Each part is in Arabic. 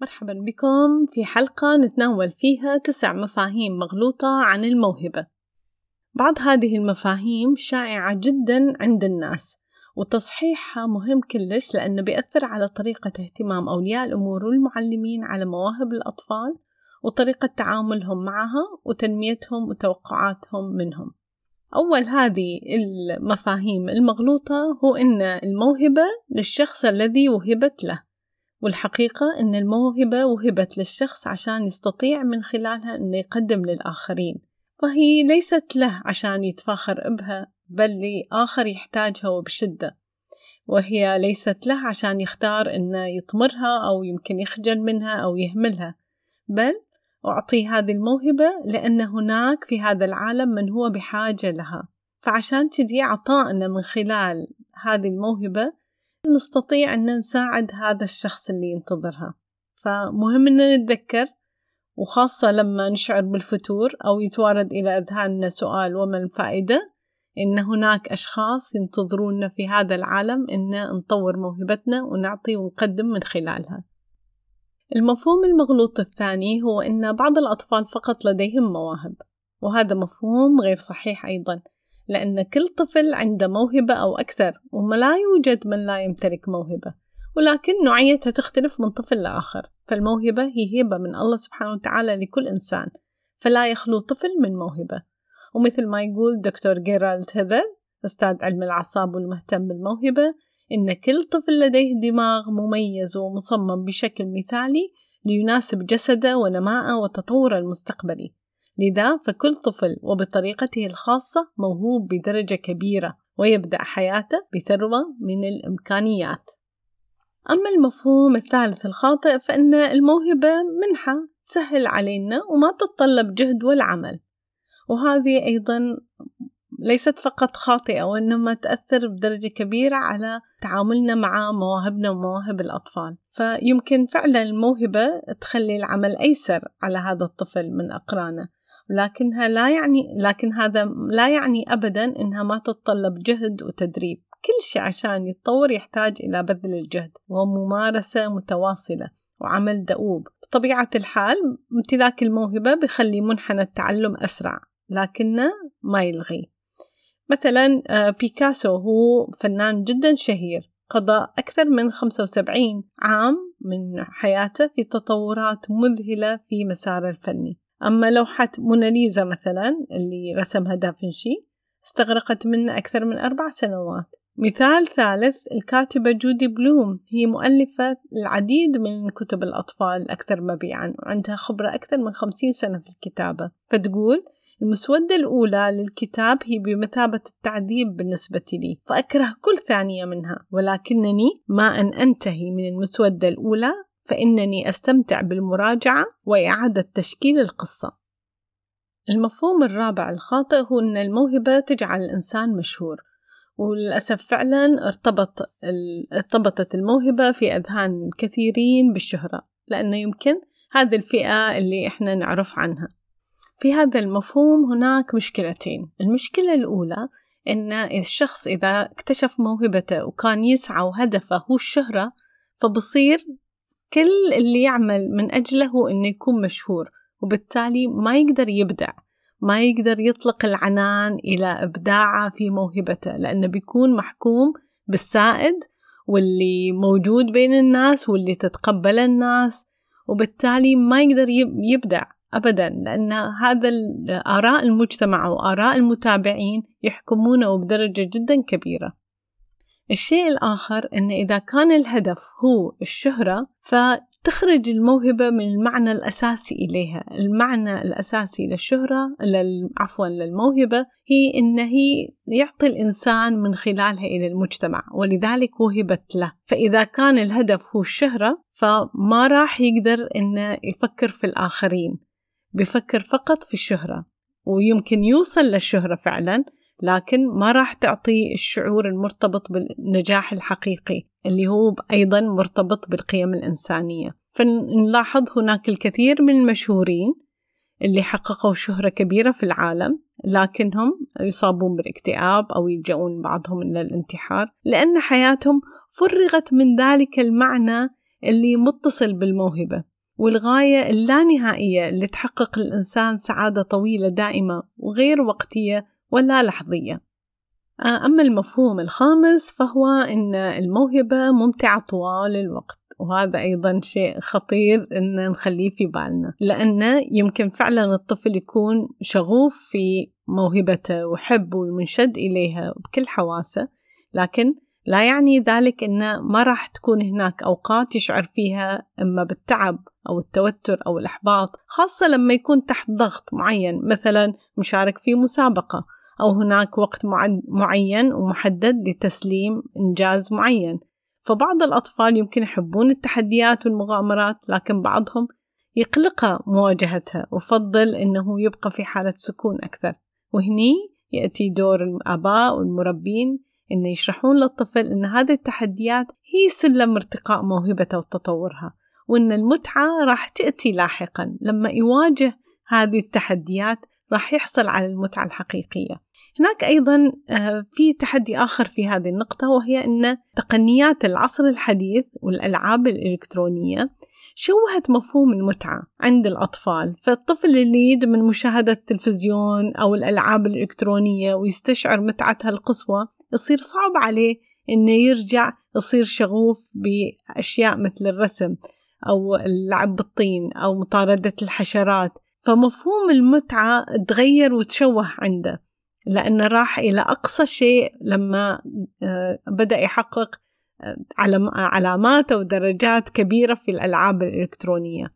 مرحبا بكم في حلقة نتناول فيها تسع مفاهيم مغلوطة عن الموهبة. بعض هذه المفاهيم شائعة جدا عند الناس وتصحيحها مهم كلش لأنه بيأثر على طريقة اهتمام أولياء الأمور والمعلمين على مواهب الأطفال وطريقة تعاملهم معها وتنميتهم وتوقعاتهم منهم. أول هذه المفاهيم المغلوطة هو أن الموهبة للشخص الذي وهبت له والحقيقة أن الموهبة وهبت للشخص عشان يستطيع من خلالها أنه يقدم للآخرين فهي ليست له عشان يتفاخر بها بل لآخر يحتاجها وبشدة وهي ليست له عشان يختار أنه يطمرها أو يمكن يخجل منها أو يهملها بل أعطي هذه الموهبة لأن هناك في هذا العالم من هو بحاجة لها فعشان كذي عطائنا من خلال هذه الموهبة نستطيع أن نساعد هذا الشخص اللي ينتظرها. فمهم أن نتذكر وخاصة لما نشعر بالفتور أو يتوارد إلى أذهاننا سؤال وما الفائدة إن هناك أشخاص ينتظروننا في هذا العالم إن نطور موهبتنا ونعطي ونقدم من خلالها. المفهوم المغلوط الثاني هو أن بعض الأطفال فقط لديهم مواهب وهذا مفهوم غير صحيح أيضا. لأن كل طفل عنده موهبة أو أكثر ولا يوجد من لا يمتلك موهبة. ولكن نوعيتها تختلف من طفل لآخر. فالموهبة هي هبة من الله سبحانه وتعالى لكل إنسان فلا يخلو طفل من موهبة. ومثل ما يقول دكتور جيرالد هيذر أستاذ علم الأعصاب والمهتم بالموهبة إن كل طفل لديه دماغ مميز ومصمم بشكل مثالي ليناسب جسده ونماءه وتطوره المستقبلي. لذا فكل طفل وبطريقته الخاصة موهوب بدرجة كبيرة ويبدأ حياته بثروة من الإمكانيات. أما المفهوم الثالث الخاطئ فإن الموهبة منحة تسهل علينا وما تتطلب جهد ولا عمل وهذه أيضا ليست فقط خاطئة وإنما تأثر بدرجة كبيرة على تعاملنا مع مواهبنا ومواهب الأطفال. فيمكن فعلا الموهبة تخلي العمل أيسر على هذا الطفل من أقرانه. لكنها لا يعني لكن هذا لا يعني أبدا إنها ما تتطلب جهد وتدريب. كل شيء عشان يتطور يحتاج إلى بذل الجهد وممارسة متواصلة وعمل دؤوب. بطبيعة الحال امتلاك الموهبة بيخلي منحنى التعلم أسرع لكنه ما يلغي. مثلا آه، بيكاسو هو فنان جدا شهير قضى أكثر من 75 عام من حياته في تطورات مذهلة في مساره الفني. أما لوحة موناليزا مثلا اللي رسمها دافنشي استغرقت منه أكثر من أربع سنوات. مثال ثالث الكاتبة جودي بلوم. هي مؤلفة العديد من كتب الأطفال الأكثر مبيعا وعندها خبرة أكثر من خمسين سنة في الكتابة. فتقول المسودة الأولى للكتاب هي بمثابة التعذيب بالنسبة لي فأكره كل ثانية منها. ولكنني ما أن أنتهي من المسودة الأولى فإنني أستمتع بالمراجعة وإعادة تشكيل القصة. المفهوم الرابع الخاطئ هو أن الموهبة تجعل الإنسان مشهور، وللأسف فعلا ارتبط ارتبطت الموهبة في أذهان الكثيرين بالشهرة، لأنه يمكن هذه الفئة اللي إحنا نعرف عنها. في هذا المفهوم هناك مشكلتين، المشكلة الأولى إن الشخص إذا اكتشف موهبته وكان يسعى وهدفه هو الشهرة فبصير كل اللي يعمل من أجله هو إنه يكون مشهور وبالتالي ما يقدر يبدع ما يقدر يطلق العنان إلى إبداعه في موهبته لأنه بيكون محكوم بالسائد واللي موجود بين الناس واللي تتقبل الناس وبالتالي ما يقدر يبدع أبدا لأن هذا آراء المجتمع وآراء المتابعين يحكمونه بدرجة جدا كبيرة. الشيء الآخر أن إذا كان الهدف هو الشهرة فتخرج الموهبة من المعنى الأساسي إليها. المعنى الأساسي للشهرة عفوا للموهبة هي أن هي يعطي الإنسان من خلالها إلى المجتمع ولذلك وهبت له. فإذا كان الهدف هو الشهرة فما راح يقدر أنه يفكر في الآخرين. بيفكر فقط في الشهرة ويمكن يوصل للشهرة فعلا لكن ما راح تعطي الشعور المرتبط بالنجاح الحقيقي اللي هو أيضا مرتبط بالقيم الإنسانية. فنلاحظ هناك الكثير من المشهورين اللي حققوا شهرة كبيرة في العالم لكنهم يصابون بالاكتئاب أو يلجؤون بعضهم إلى الانتحار لأن حياتهم فرغت من ذلك المعنى اللي متصل بالموهبة والغاية اللانهائية اللي تحقق الإنسان سعادة طويلة دائمة وغير وقتية ولا لحظية. آه، أما المفهوم الخامس فهو أن الموهبة ممتعة طوال الوقت وهذا أيضا شيء خطير أن نخليه في بالنا لأنه يمكن فعلا الطفل يكون شغوف في موهبته وحب ومنشد إليها بكل حواسة لكن لا يعني ذلك أنه ما راح تكون هناك أوقات يشعر فيها إما بالتعب أو التوتر أو الإحباط خاصة لما يكون تحت ضغط معين مثلا مشارك في مسابقة أو هناك وقت معين ومحدد لتسليم إنجاز معين. فبعض الأطفال يمكن يحبون التحديات والمغامرات لكن بعضهم يقلق مواجهتها وفضل أنه يبقى في حالة سكون أكثر. وهني يأتي دور الآباء والمربين أن يشرحون للطفل أن هذه التحديات هي سلم ارتقاء موهبته وتطورها. وأن المتعة راح تأتي لاحقا. لما يواجه هذه التحديات راح يحصل على المتعة الحقيقية. هناك أيضا آه، في تحدي آخر في هذه النقطة وهي أن تقنيات العصر الحديث والألعاب الإلكترونية شوهت مفهوم المتعة عند الأطفال. فالطفل اللي يدمن مشاهدة التلفزيون أو الألعاب الإلكترونية ويستشعر متعتها القصوى يصير صعب عليه إنه يرجع يصير شغوف بأشياء مثل الرسم. أو اللعب بالطين أو مطاردة الحشرات. فمفهوم المتعة تغير وتشوه عنده لأنه راح إلى أقصى شيء لما آه، بدأ يحقق آه، علامات أو درجات كبيرة في الألعاب الإلكترونية.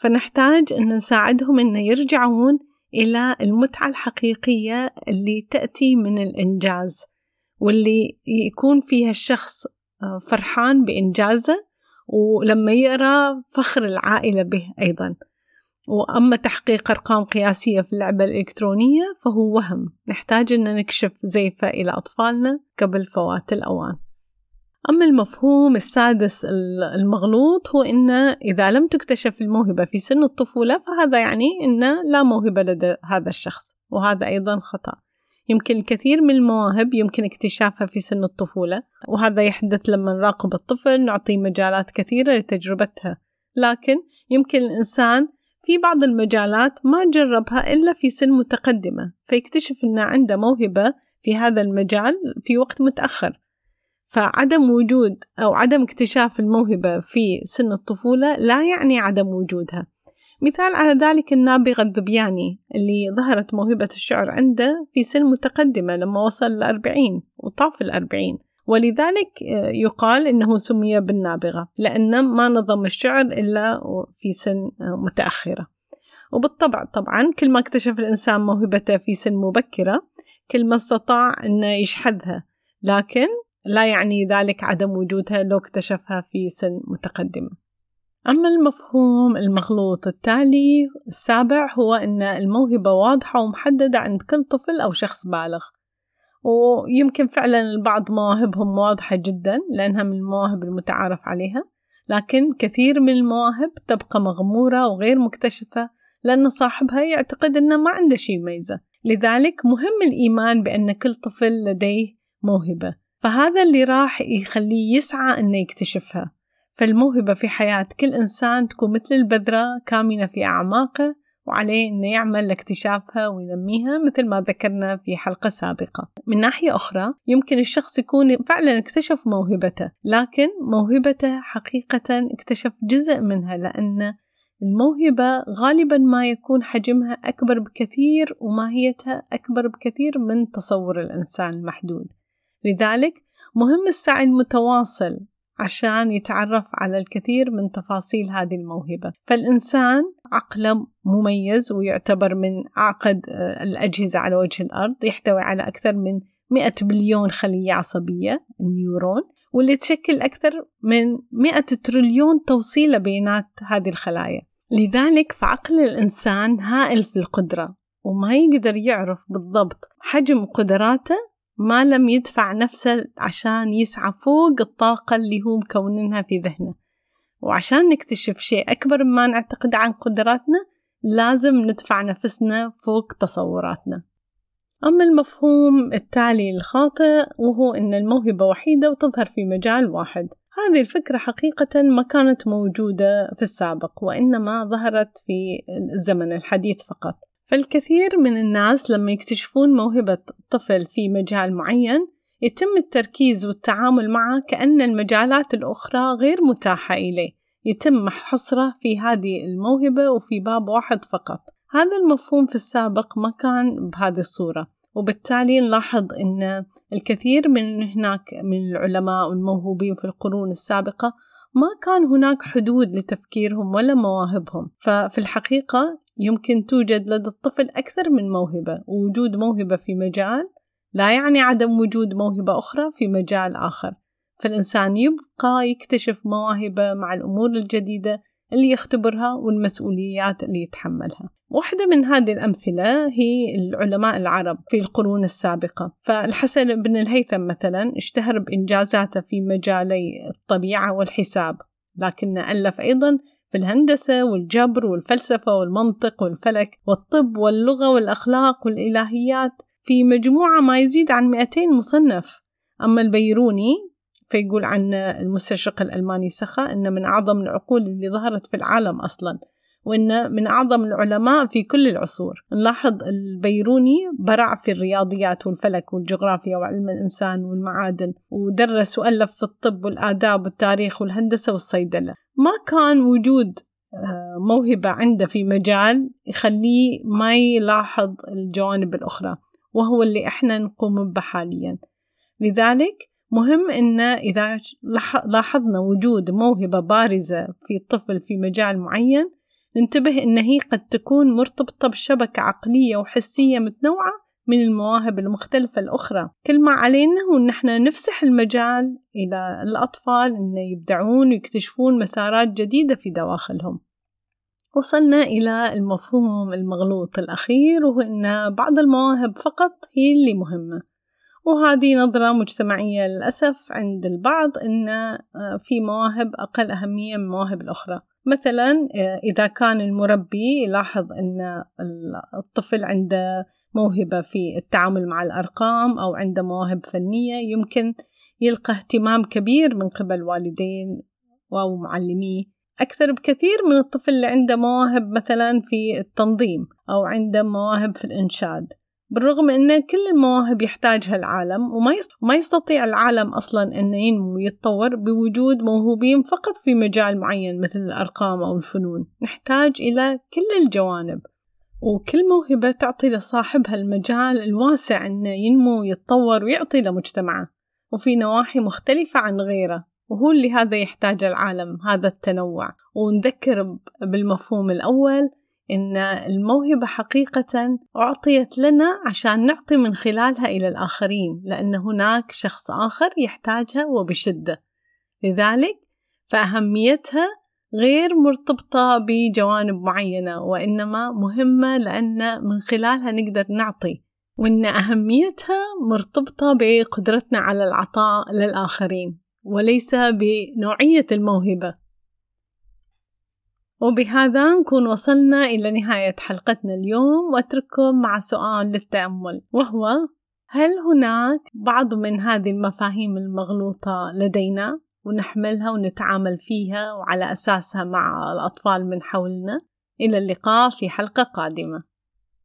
فنحتاج أن نساعدهم أن يرجعون إلى المتعة الحقيقية اللي تأتي من الإنجاز واللي يكون فيها الشخص آه، فرحان بإنجازه ولما يقرأ فخر العائلة به أيضا. وأما تحقيق أرقام قياسية في اللعبة الإلكترونية فهو وهم. نحتاج أن نكشف زيفة إلى أطفالنا قبل فوات الأوان. أما المفهوم السادس المغلوط هو أن إذا لم تكتشف الموهبة في سن الطفولة فهذا يعني أن لا موهبة لدى هذا الشخص. وهذا أيضا خطأ. يمكن الكثير من المواهب يمكن اكتشافها في سن الطفولة وهذا يحدث لما نراقب الطفل نعطيه مجالات كثيرة لتجربتها. لكن يمكن الإنسان في بعض المجالات ما جربها إلا في سن متقدمة فيكتشف أنه عنده موهبة في هذا المجال في وقت متأخر. فعدم وجود أو عدم اكتشاف الموهبة في سن الطفولة لا يعني عدم وجودها. مثال على ذلك النابغة الذبياني اللي ظهرت موهبة الشعر عنده في سن متقدمة لما وصل الأربعين وطاف الأربعين ولذلك آه، يقال إنه سمي بالنابغة لأن ما نظم الشعر إلا في سن آه، متأخرة. وبالطبع طبعا كل ما اكتشف الإنسان موهبته في سن مبكرة كل ما استطاع أنه يشحذها. لكن لا يعني ذلك عدم وجودها لو اكتشفها في سن متقدمة. أما المفهوم المغلوط التالي السابع هو أن الموهبة واضحة ومحددة عند كل طفل أو شخص بالغ. ويمكن فعلا البعض مواهبهم واضحة جدا لأنها من المواهب المتعارف عليها لكن كثير من المواهب تبقى مغمورة وغير مكتشفة لأن صاحبها يعتقد أنه ما عنده شيء يميزه. لذلك مهم الإيمان بأن كل طفل لديه موهبة. فهذا اللي راح يخليه يسعى أنه يكتشفها. فالموهبة في حياة كل إنسان تكون مثل البذرة كامنة في أعماقه وعليه أنه يعمل لاكتشافها وينميها مثل ما ذكرنا في حلقة سابقة. من ناحية أخرى يمكن الشخص يكون فعلا اكتشف موهبته لكن موهبته حقيقة اكتشف جزء منها لأن الموهبة غالبا ما يكون حجمها أكبر بكثير وماهيتها أكبر بكثير من تصور الإنسان المحدود. لذلك مهم السعي المتواصل عشان يتعرف على الكثير من تفاصيل هذه الموهبة. فالإنسان عقله مميز ويعتبر من أعقد آه، الأجهزة على وجه الأرض يحتوي على أكثر من 100 بليون خلية عصبية النيورون واللي تشكل أكثر من 100 تريليون توصيلة بينات هذه الخلايا. لذلك فعقل الإنسان هائل في القدرة وما يقدر يعرف بالضبط حجم قدراته ما لم يدفع نفسه عشان يسعى فوق الطاقة اللي هو مكوننها في ذهنه. وعشان نكتشف شيء أكبر مما نعتقد عن قدراتنا لازم ندفع نفسنا فوق تصوراتنا. أما المفهوم التالي الخاطئ وهو أن الموهبة وحيدة وتظهر في مجال واحد. هذه الفكرة حقيقة ما كانت موجودة في السابق وإنما ظهرت في الزمن الحديث فقط. فالكثير من الناس لما يكتشفون موهبة طفل في مجال معين يتم التركيز والتعامل معه كأن المجالات الأخرى غير متاحة إليه. يتم حصره في هذه الموهبة وفي باب واحد فقط. هذا المفهوم في السابق ما كان بهذه الصورة. وبالتالي نلاحظ أن الكثير من هناك من العلماء والموهوبين في القرون السابقة ما كان هناك حدود لتفكيرهم ولا مواهبهم ففي الحقيقة يمكن توجد لدى الطفل أكثر من موهبة. ووجود موهبة في مجال لا يعني عدم وجود موهبة أخرى في مجال آخر. فالإنسان يبقى يكتشف مواهبه مع الأمور الجديدة اللي يختبرها والمسؤوليات اللي يتحملها. واحدة من هذه الأمثلة هي العلماء العرب في القرون السابقة. فالحسن بن الهيثم مثلا اشتهر بإنجازاته في مجالي الطبيعة والحساب لكن ألف أيضا في الهندسة والجبر والفلسفة والمنطق والفلك والطب واللغة والأخلاق والإلهيات في مجموعة ما يزيد عن 200 مصنف. أما البيروني فيقول عن المستشرق الألماني سخا أن من أعظم العقول اللي ظهرت في العالم أصلا وإنه من أعظم العلماء في كل العصور. نلاحظ البيروني برع في الرياضيات والفلك والجغرافيا وعلم الإنسان والمعادن ودرس وألف في الطب والآداب والتاريخ والهندسة والصيدلة. ما كان وجود آه، موهبة عنده في مجال يخليه ما يلاحظ الجوانب الأخرى وهو اللي إحنا نقوم به حاليا. لذلك مهم إن إذا لاحظنا وجود موهبة بارزة في الطفل في مجال معين ننتبه إن هي قد تكون مرتبطة بشبكة عقلية وحسية متنوعة من المواهب المختلفة الأخرى. كل ما علينا هو إن إحنا نفسح المجال إلى الأطفال إن يبدعون ويكتشفون مسارات جديدة في دواخلهم. وصلنا إلى المفهوم المغلوط الأخير وهو أن بعض المواهب فقط هي اللي مهمة. وهذه نظرة مجتمعية للأسف عند البعض أن آه، في مواهب أقل أهمية من المواهب الأخرى. مثلا آه، إذا كان المربي يلاحظ أن الطفل عنده موهبة في التعامل مع الأرقام أو عنده مواهب فنية يمكن يلقى اهتمام كبير من قبل والدين أو معلميه أكثر بكثير من الطفل اللي عنده مواهب مثلا في التنظيم أو عنده مواهب في الإنشاد. بالرغم أن كل المواهب يحتاجها العالم وما يستطيع العالم أصلا أن ينمو ويتطور بوجود موهوبين فقط في مجال معين مثل الأرقام أو الفنون. نحتاج إلى كل الجوانب وكل موهبة تعطي لصاحبها المجال الواسع أنه ينمو ويتطور ويعطي لمجتمعه. وفي نواحي مختلفة عن غيره وهو اللي هذا يحتاج العالم هذا التنوع. ونذكر بالمفهوم الأول إن الموهبة حقيقة أعطيت لنا عشان نعطي من خلالها إلى الآخرين لأن هناك شخص آخر يحتاجها وبشدة. لذلك فأهميتها غير مرتبطة بجوانب معينة وإنما مهمة لأن من خلالها نقدر نعطي. وإن أهميتها مرتبطة بقدرتنا على العطاء للآخرين وليس بنوعية الموهبة. وبهذا نكون وصلنا إلى نهاية حلقتنا اليوم وأترككم مع سؤال للتأمل وهو هل هناك بعض من هذه المفاهيم المغلوطة لدينا ونحملها ونتعامل فيها وعلى أساسها مع الأطفال من حولنا؟ إلى اللقاء في حلقة قادمة.